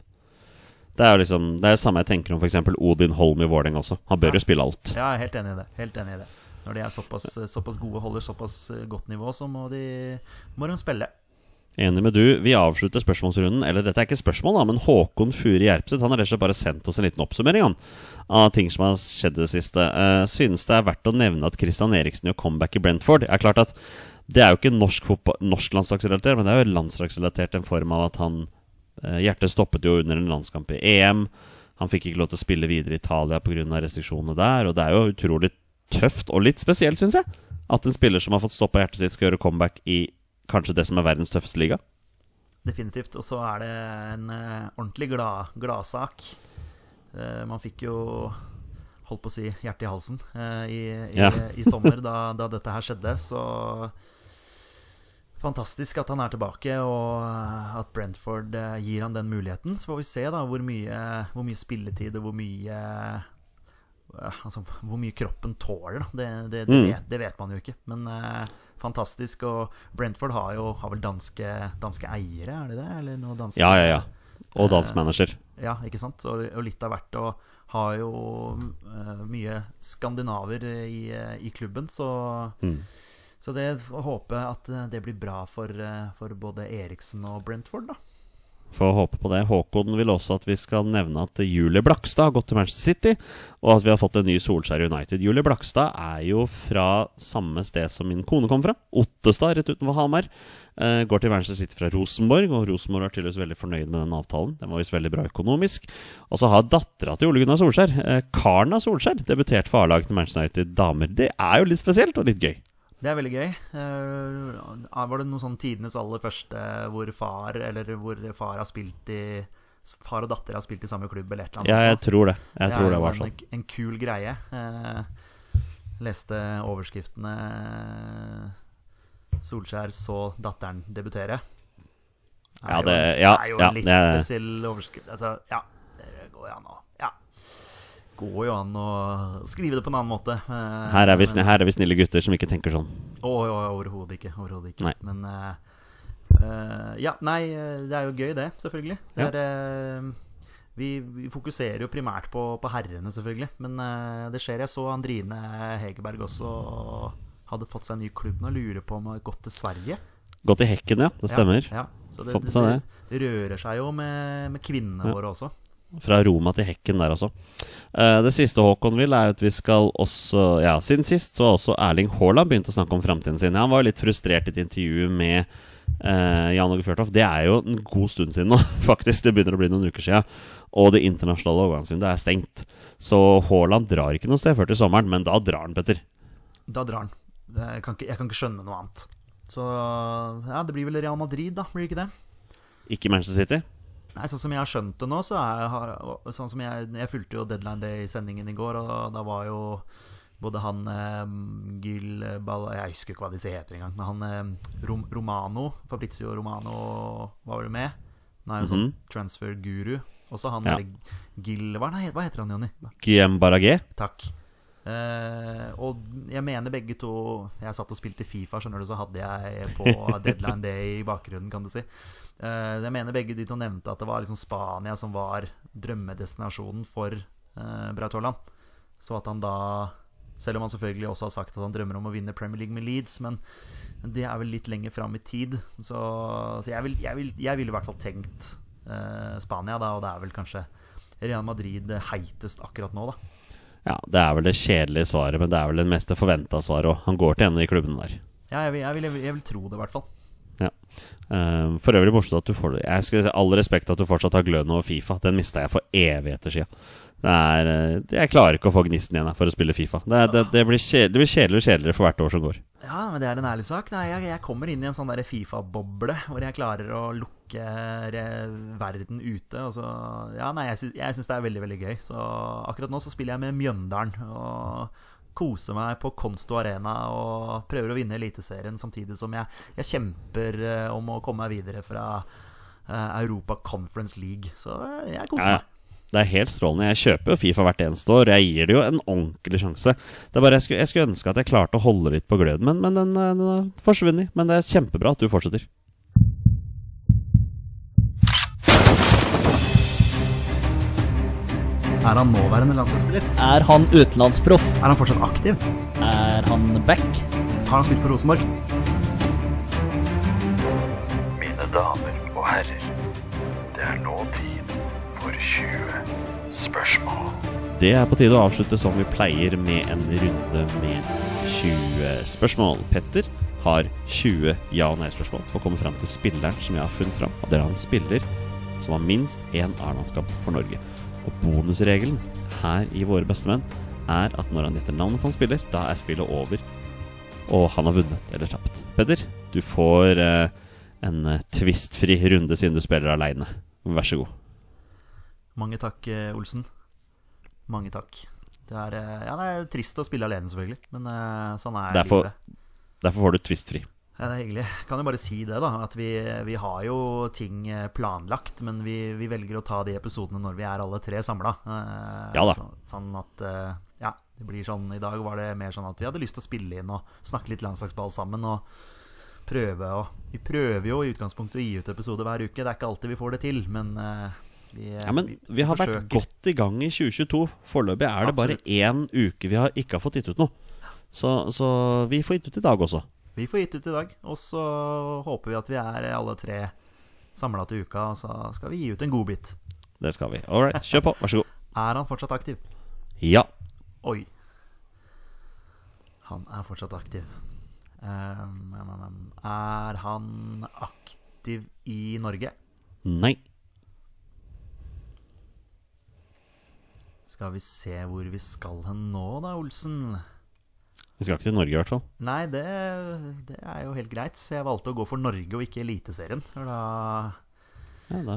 Det er jo liksom Det er det samme jeg tenker om f.eks. Odin Holm i Vålerenga også. Han bør jo spille alt. Ja, jeg er helt enig i det. Helt enig i det. Når de er såpass, såpass gode, holder såpass eh, godt nivå, så må de, må de spille. Enig med du. Vi avslutter spørsmålsrunden. Eller dette er ikke spørsmål, da, men Håkon Furi Gjerpseth Han har rett og slett bare sendt oss en liten oppsummering han, av ting som har skjedd i det siste. Uh, synes det er verdt å nevne at Christian Eriksen gjør comeback i Brentford. Det er klart at det er jo ikke norsk, fotball, norsk landslagsrelatert, men det er jo landslagsrelatert i en form av at han uh, Hjertet stoppet jo under en landskamp i EM. Han fikk ikke lov til å spille videre i Italia pga. restriksjonene der. Og det er jo utrolig tøft, og litt spesielt, syns jeg, at en spiller som har fått stoppa hjertet sitt, skal gjøre comeback i kanskje det som er verdens tøffeste liga. Definitivt. Og så er det en uh, ordentlig glad, gladsak. Uh, man fikk jo holdt på å si hjertet i halsen i, i, Ja. i sommer da, da dette her skjedde. Så fantastisk at han er tilbake, og uh, at Brentford uh, gir han den muligheten. Så får vi se da hvor mye, hvor mye spilletid og hvor mye uh, Altså hvor mye kroppen tåler. Det, det, det, Mm. vet, det vet man jo ikke. Men uh, fantastisk. Og Brentford har jo har vel danske, danske eiere, er det det? Eller noe danske Ja, ja, ja. Og dansmanager. ja, ikke sant? Og, og litt av hvert. Og har jo eh, mye skandinaver i, eh, i klubben, så Mm. Så det håper jeg at eh, det blir bra for, eh, for både Eriksen og Brentford, da. Får håpe på det. Håkon vil også at vi skal nevne at Julie Blakstad har gått til Manchester City, og at vi har fått en ny Solskjær United. Julie Blakstad er jo fra samme sted som min kone kom fra, Ottestad, rett utenfor Hamar. Uh, går til Manchester City fra Rosenborg, og Rosenborg er tydeligvis veldig fornøyd med den avtalen. Den var visst veldig bra økonomisk. Og så har dattera til Ole Gunnar Solskjær, uh, Karna Solskjær, debutert for A-laget til Manchester United damer. Det er jo litt spesielt og litt gøy. Det er veldig gøy. Eh, var det noe sånn tidenes aller første hvor far eller hvor far har spilt i Far og datter har spilt i samme klubb eller et eller annet? Ja, jeg tror det. Jeg det tror er det var en, sånn. en kul greie. Eh, leste overskriftene Solskjær så datteren debutere. Er Ja, jo det- en- ja, er jo ja, en litt det er- spesiell overskrift. Altså, ja, det går jo an å Ja. Går jo an å skrive det på en annen måte. Eh, Her er, vi snille, her er vi snille gutter som ikke tenker sånn. Oh, oh, overhodet ikke. Overhodet ikke. Nei. Men uh, eh, Ja, nei, eh, det er jo gøy, det, selvfølgelig. Det er, uh, vi, vi fokuserer jo primært på, på herrene, selvfølgelig. Men uh, det skjer. Jeg så Andrine Hegerberg også hadde fått seg en ny klubb nå. Lurer på om hun har gått til Sverige. Gått til hekken, ja. Det stemmer. Ja, ja. Så det, det, det, rører seg jo med, med kvinnene Ja. våre også. Fra Roma til hekken der, altså. Det siste Håkon vil, er at vi skal også Ja, siden sist så har også Erling Haaland begynt å snakke om framtiden sin. Han var litt frustrert i et intervju med eh, Jan Åge Fjørtoft. Det er jo en god stund siden nå, faktisk. Det begynner å bli noen uker siden. Og det internasjonale overgangsvinduet er stengt. Så Haaland drar ikke noe sted før til sommeren, men da drar han, Petter. Da drar han. Jeg kan, ikke, jeg kan ikke skjønne noe annet. Så ja, det blir vel Real Madrid, da. Blir det ikke det? Ikke Manchester City. Nei, sånn som jeg har skjønt det nå, så er sånn som jeg, jeg fulgte jo Deadline Day-sendingen i går, og da var jo både han eh, Gil Ball Jeg husker ikke hva disse heter engang, men han eh, Rom, Romano, Fabrizio Romano, var vel med? Han er jo sånn transfer-guru. Også han Ja. Gil hva, nei, hva heter han, Jonny? Guillem Baragé. Takk. Eh, og jeg mener begge to Jeg satt og spilte Fifa, skjønner du, så hadde jeg på Deadline Day i bakgrunnen, kan du si. Eh, jeg mener begge de to nevnte at det var liksom Spania som var drømmedestinasjonen for uh, Braut Haaland. Så at han da Selv om han selvfølgelig også har sagt at han drømmer om å vinne Premier League med Leeds, men det er vel litt lenger fram i tid. Så, så jeg ville vil, jeg vil i hvert fall tenkt eh, Spania, da, og det er vel kanskje Real Madrid heitest akkurat nå, da. Ja, det er vel det kjedelige svaret, men det er vel det meste forventa svaret òg. Han går til en av de klubbene der. Ja, jeg vil, jeg vil, jeg vil tro det, i hvert fall. Eh, for øvrig morsomt at du får det. Jeg skal si all respekt at du fortsatt har gløden over Fifa. Den mista jeg for evigheter sia. Eh, jeg klarer ikke å få gnisten igjen for å spille Fifa. Det, er- det, det, blir det blir og kjedeligere for hvert år som går. Ja, men det er en ærlig sak. Nei, jeg, jeg kommer inn i en sånn Fifa-boble hvor jeg klarer å lukke verden ute. Så, ja, nei, jeg syns det er veldig, veldig gøy. Så akkurat nå så spiller jeg med Mjøndalen og koser meg på Konsto Arena og prøver å vinne Eliteserien samtidig som jeg, jeg kjemper eh, om å komme meg videre fra eh, Europa Conference League. Så eh, jeg koser meg. ja. Det er helt strålende. Jeg kjøper jo Fifa hvert eneste år. Jeg gir det jo en ordentlig sjanse. Det er bare Jeg skulle, jeg skulle ønske at jeg klarte å holde litt på gløden, men, men den, den har forsvunnet. Men det er kjempebra at du fortsetter. Er han nåværende landslagsspiller? Er han utenlandsproff? Er han fortsatt aktiv? Er han back? Har han spilt for Rosenborg? Mine damer og herrer, det er nå tid for 20 spørsmål. Det er på tide å avslutte som vi pleier, med en runde med 20 spørsmål. Petter har 20 ja- og nei-spørsmål og kommer fram til spilleren som jeg har funnet fram. Og det er en spiller som har minst én A-landskamp for Norge. Og bonusregelen her i Våre bestemenn er at når han gjetter navnet på en spiller, da er spillet over. Og han har vunnet eller tapt. Peder, du får eh, en eh, tvistfri runde siden du spiller aleine. Vær så god. Mange takk, eh, Olsen. Mange takk. Det er, eh, ja, det er trist å spille alene, selvfølgelig, men sånn er Derfor, livet. derfor får du tvistfri. Ja, det er hyggelig. Kan jo bare si det, da. At vi, vi har jo ting eh, planlagt, men vi, vi velger å ta de episodene når vi er alle tre samla. Ja da. Så, sånn at eh, Ja, det blir sånn I dag var det mer sånn at vi hadde lyst til å spille inn og snakke litt landslagsball sammen. Og prøve å Vi prøver jo i utgangspunktet å gi ut episode hver uke. Det er ikke alltid vi får det til, men eh, vi, Ja, men vi har vært godt i gang i 2022. Foreløpig er det bare én uke vi har ikke har fått gitt ut noe. Så, så vi får gitt ut i dag også. Vi får gitt ut i dag, og så håper vi at vi er alle tre samla til uka, og så skal vi gi ut en godbit. Det skal vi. All right, kjør på. Vær så god. Er han fortsatt aktiv? Ja. Oi. Han er fortsatt aktiv. Um, em, em. er han aktiv i Norge? Nei. Skal vi se hvor vi skal hen nå, da, Olsen? Vi skal ikke til Norge, i hvert fall. Nei, det, det er jo helt greit. Så jeg valgte å gå for Norge og ikke Eliteserien. Da Ja, da,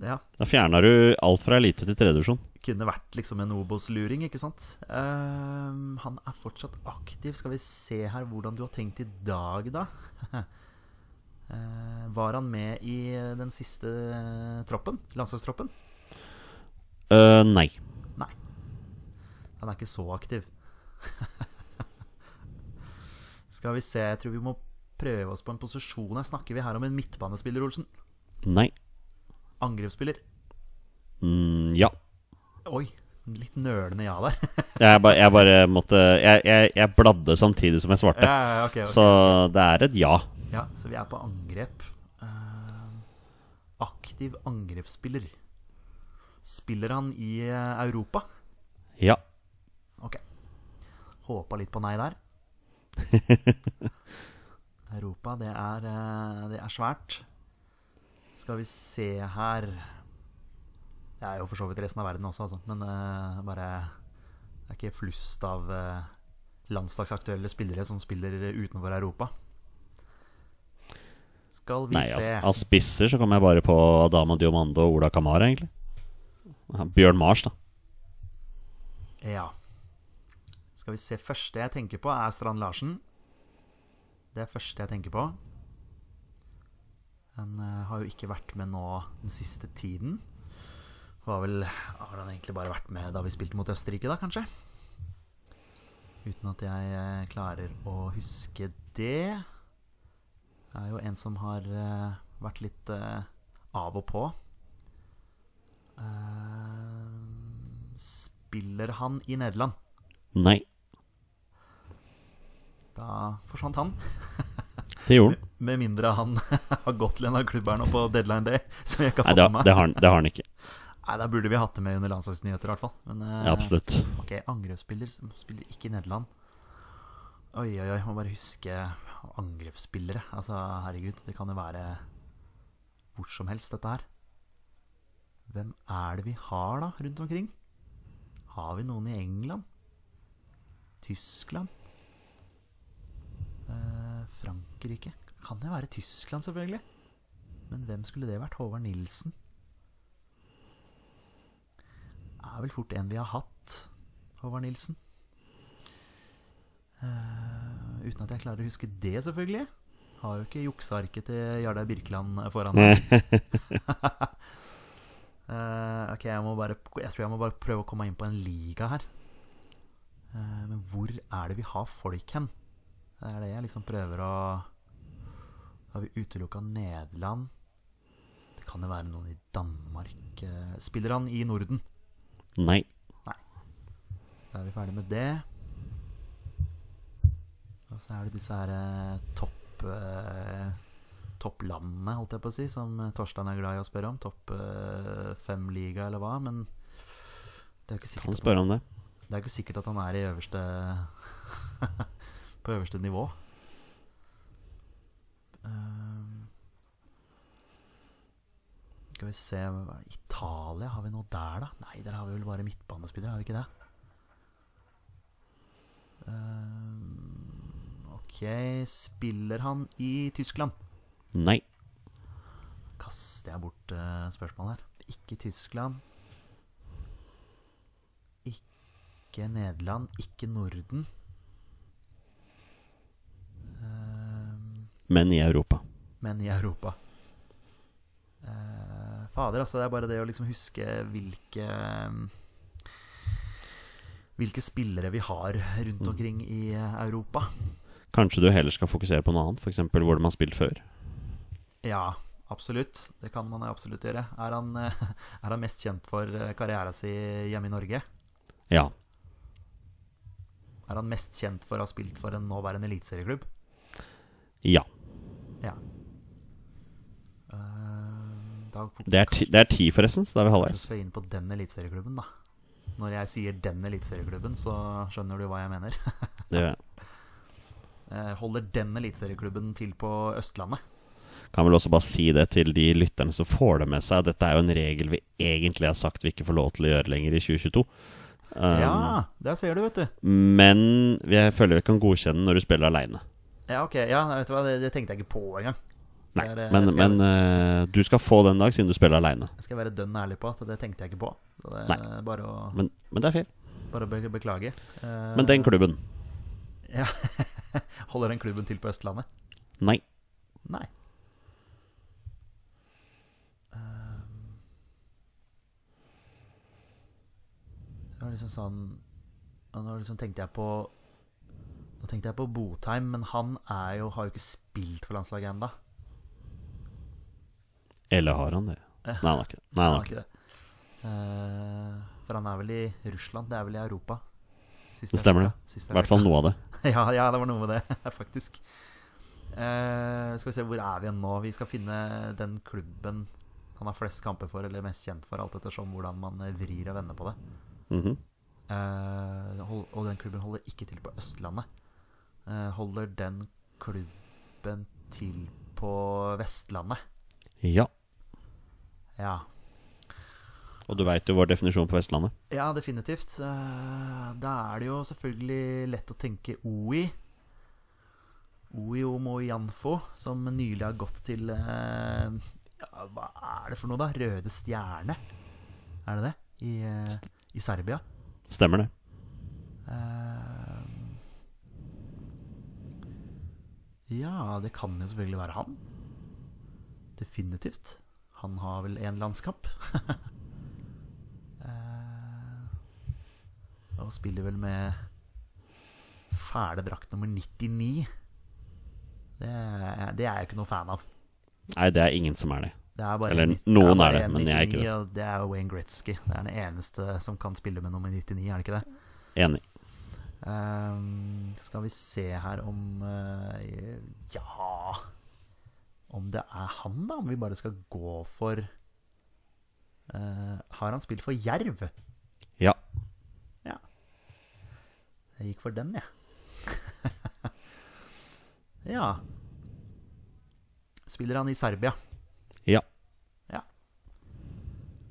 ja, da fjerna du alt fra elite til tredjevisjon. kunne vært liksom en Obos-luring, ikke sant? Um, han er fortsatt aktiv. Skal vi se her hvordan du har tenkt i dag, da. uh, var han med i den siste troppen? Landslagstroppen? Uh, nei. Nei. Han er ikke så aktiv. Skal vi se, jeg tror vi må prøve oss på en posisjon her. Snakker vi her om en midtbanespiller, Olsen? Nei. Angrepsspiller? Mm, ja. Oi, litt nølende ja der. Jeg, bare, jeg bare måtte jeg, jeg, jeg bladde samtidig som jeg svarte. ja, okay, okay. Så det er et ja. Ja, så vi er på angrep. Uh, aktiv angrepsspiller. Spiller han i eh, Europa? Ja. Ok. Håpa litt på nei der. Europa, det er, eh, det er svært. Skal vi se her Det er jo for så vidt resten av verden også, altså. Men uh, bare Det er ikke flust av uh, landslagsaktuelle spillere som spiller utenfor Europa. Skal vi Nei, se Nei, av spisser så kommer jeg bare på Adama Diomando og Ola Kamara, egentlig. Bjørn Mars, da. Ja. Skal vi se Første jeg tenker på, er Strand Larsen. Det er første jeg tenker på. Han eh, har jo ikke vært med nå den siste tiden. Var vel, har han egentlig bare vært med da vi spilte mot Østerrike, da, kanskje? Uten at jeg eh, klarer å huske det. Det er jo en som har eh, vært litt av og på. Spiller han i Nederland? Nei. Da forsvant han. Det gjorde han. Med mindre han har gått til en av klubberne på deadline day. Som jeg ikke Nei, det, med meg. det, har han, det har han ikke. Nei, Da burde vi hatt det med under landslagsnyheter, i hvert fall. Men, eh, Ja, absolutt. Ok, angrepsspiller som spiller ikke i Nederland. Oi, oi, oi. Må bare huske angrepsspillere. Altså, herregud, det kan jo være hvor som helst, dette her. Hvem er det vi har, da, rundt omkring? Har vi noen i England? Tyskland? Eh, Frankrike? Kan det være Tyskland, selvfølgelig? Men hvem skulle det vært? Håvard Nilsen? Det Er vel fort en vi har hatt, Håvard Nilsen. Uh, uten at jeg klarer å huske det, selvfølgelig. Har jo ikke juksearket til Jardar Birkeland foran meg. uh, ok, jeg, må bare, jeg tror jeg må bare prøve å komme inn på en liga her. Uh, men hvor er det vi har folk hen? Det er det jeg liksom prøver å Da har vi utelukka Nederland. Det kan jo være noen i Danmark. Eh, spiller han i Norden? Nei. Nei. Da er vi ferdig med det. Og så er det disse her eh, topp eh, Topplandene, holdt jeg på å si, som Torstein er glad i å spørre om. Topp eh, fem-liga, eller hva. Men det er ikke sikkert Kan spør spørre om det. det er ikke sikkert at han er i øverste På øverste nivå. Ehm, skal vi se Italia, har vi noe der, da? Nei, der har vi vel bare midtbanespillere, har vi ikke det? Ehm, ok, spiller han i Tyskland? Nei. Kaster jeg bort uh, spørsmålet her. Ikke Tyskland. Ikke Nederland. Ikke Norden. Ehm, Men i Europa. men i Europa. Uh, fader, altså. Det er bare det å liksom huske hvilke Hvilke spillere vi har rundt omkring i eh, Europa. Kanskje du heller skal fokusere på noe annet, f.eks. hvor de har spilt før. Ja, absolutt. Det kan man absolutt gjøre. Er han, eh, er han mest kjent for karrieren sin hjemme i Norge? Ja. Er han mest kjent for å ha spilt for en nåværende eliteserieklubb? Ja. Ja. Uh, Det er ti, det er ti forresten, så da er vi halvveis. skal inn på den eliteserieklubben, da. Når jeg sier den eliteserieklubben, så skjønner du hva jeg mener. Det gjør jeg. Eh, Holder den eliteserieklubben til på Østlandet? Kan vel også bare si det til de lytterne som får det med seg. Dette er jo en regel vi egentlig har sagt vi ikke får lov til å gjøre lenger i 2022. Um, ja, der ser du, vet du. Men jeg føler vi kan godkjenne når du spiller aleine. Ja, ok, ja, vet du hva, det, det tenkte jeg ikke på engang. Nei, er, eh, men, skal men eh, du skal få den dag, siden du spiller aleine. jeg skal være dønn ærlig på at det tenkte jeg ikke på. Så det Nei. bare å, Men, men det er feil. bare å be beklage. Uh, Men den klubben Ja. Holder den klubben til på Østlandet? Nei. Nei. Uh, Det var liksom sånn Nå liksom tenkte jeg på Nå tenkte jeg på Botheim, men han jo, har jo ikke spilt for landslaget ennå. Eller har han det? Nei, han har ikke. Nei, han har ikke det. Uh, for han er vel i Russland. Det er vel i Europa. Siste Det stemmer det. I hvert fall noe av det. ja, ja, det var noe med det, faktisk. Uh, skal vi se, hvor er vi nå? Vi skal finne den klubben han har flest kamper for, eller mest kjent for, alt ettersom hvordan man eh, vrir og vender på det. Mm -hmm. uh, og den klubben holder ikke til på Østlandet. Eh, holder den klubben til på Vestlandet? Ja. Ja. Og du veit jo vår definisjon på Vestlandet. Ja, definitivt. Eh, Da er det jo selvfølgelig lett å tenke OI. OI Omoyanfo, som nylig har gått til eh, ja, Hva er det for noe, da? Røde Stjerne? Er det det? I, i Serbia? Stemmer det. Eh, Ja, det kan jo selvfølgelig være han. Definitivt. Han har vel én landskamp. Eh, og spiller vel med fæle drakt nummer 99. Det det er jeg ikke noe fan av. Nei, det er ingen som er det. Det er Eller en- noen er det, men men jeg er ikke det. Det er Wayne Gretzky. Det er den eneste som kan spille med nummer 99, er det ikke det? Enig. Ehm, skal vi se her om uh, Ja Om det er han, da? Om vi bare skal gå for uh, Har han spilt for Jerv? Ja. Ja. Jeg gikk for den, jeg. ja. Spiller han i Serbia? Ja. Ja.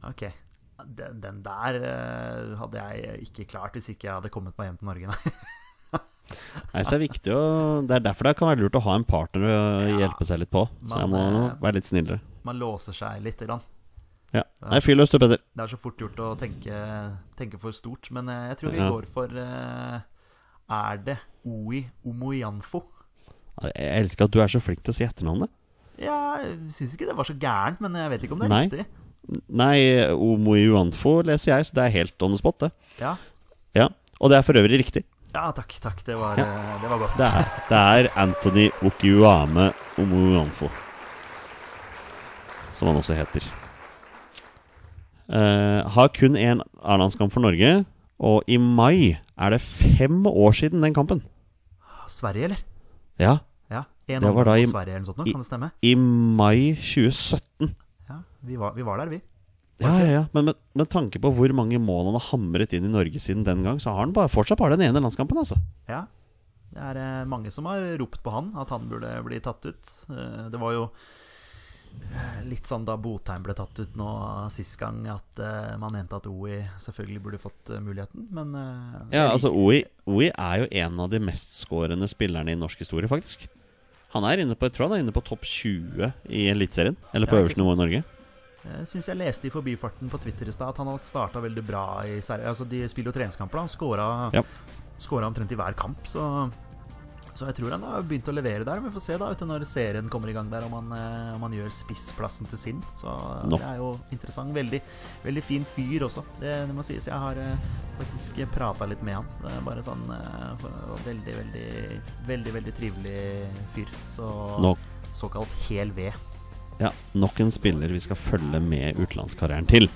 Ok. Den, den der eh, hadde jeg ikke klart hvis ikke jeg hadde kommet meg hjem til Norge. Nei. Nei, så det er viktig å Det er derfor det kan være lurt å ha en partner å Ja. hjelpe seg litt på. Så jeg må eh, være litt snillere. Man låser seg litt. Grann. Ja. Nei, fyr løs du, Petter. Det er så fort gjort å tenke, tenke for stort, men eh, jeg tror vi Ja. går for Er det Oi Omoyanfo? Jeg elsker at du er så flink til å si etternavnet. Ja, jeg syns ikke det var så gærent, men jeg vet ikke om det er Nei. riktig. Nei, Omo Omoiuanfo leser jeg, så det er helt on the spot, det. Ja. Ja, Og det er for øvrig riktig. ja, takk, takk. Det var, Ja. eh, det var godt. Det er, det er Anthony Okiuame Omoiuanfo. Som han også heter. Uh, har kun én A-landskamp for Norge, og i mai er det fem år siden den kampen. Sverige, eller? Ja, Ja. En Det var da i- Sverige eller noe sånt, kan det stemme? i mai 2017. Vi var, vi var der, vi. Ja, ja, ja. Men med, med tanke på hvor mange mål han har hamret inn i Norge siden den gang, så har han bare, fortsatt bare den ene landskampen, altså. Ja. Det er eh, mange som har ropt på han, at han burde bli tatt ut. Eh, det var jo eh, litt sånn da Botheim ble tatt ut nå sist gang, at man mente at OI selvfølgelig burde fått muligheten, men Ja, altså Oi, Oi er jo en av de mestskårende spillerne i norsk historie, faktisk. Han er inne på jeg tror han er inne på topp 20 i Eliteserien. Eller på Ja, øverste nivå i. Norge. Jeg syns jeg leste i forbifarten på Twitter i stad at han har starta veldig bra i Sverige. Altså, de spiller jo treningskamper, da. Scora, Ja. omtrent i hver kamp, så så jeg tror han har begynt å levere der. Vi får se da når serien kommer i gang der, om han, eh, om han gjør spissplassen til sin. Så no. det er jo interessant. Veldig, veldig fin fyr også, det, det må sies. Jeg har eh, faktisk prata litt med han. Det er bare sånn eh, veldig, veldig, veldig, veldig trivelig fyr. Så no. såkalt hel ved. Ja, nok en spiller vi skal følge med utenlandskarrieren til.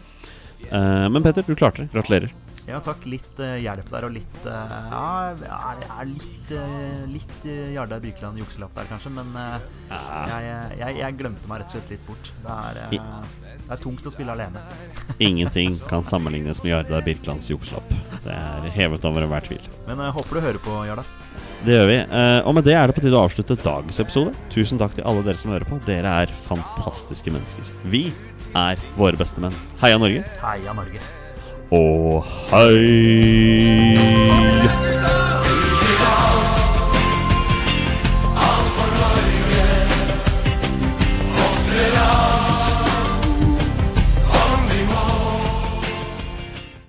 Uh, men Petter, du klarte det. Gratulerer. Ja, takk. Litt uh, hjelp der, og litt uh, Ja, det er, litt, uh, litt Jardar Birkeland jukselapp der, kanskje, men jeg, jeg, jeg glemte meg rett og slett litt bort. Det er, det er tungt å spille alene. Ingenting kan sammenlignes med Jardar Birkelands jukselapp. Det er hevet over enhver tvil. Men jeg håper du hører på, Jardar. Det gjør vi. Eh, og med det er det på tide å avslutte dagens episode. Tusen takk til alle dere som hører på. Dere er fantastiske mennesker. Vi er våre beste menn. Heia Norge. Heia Norge. Og hei!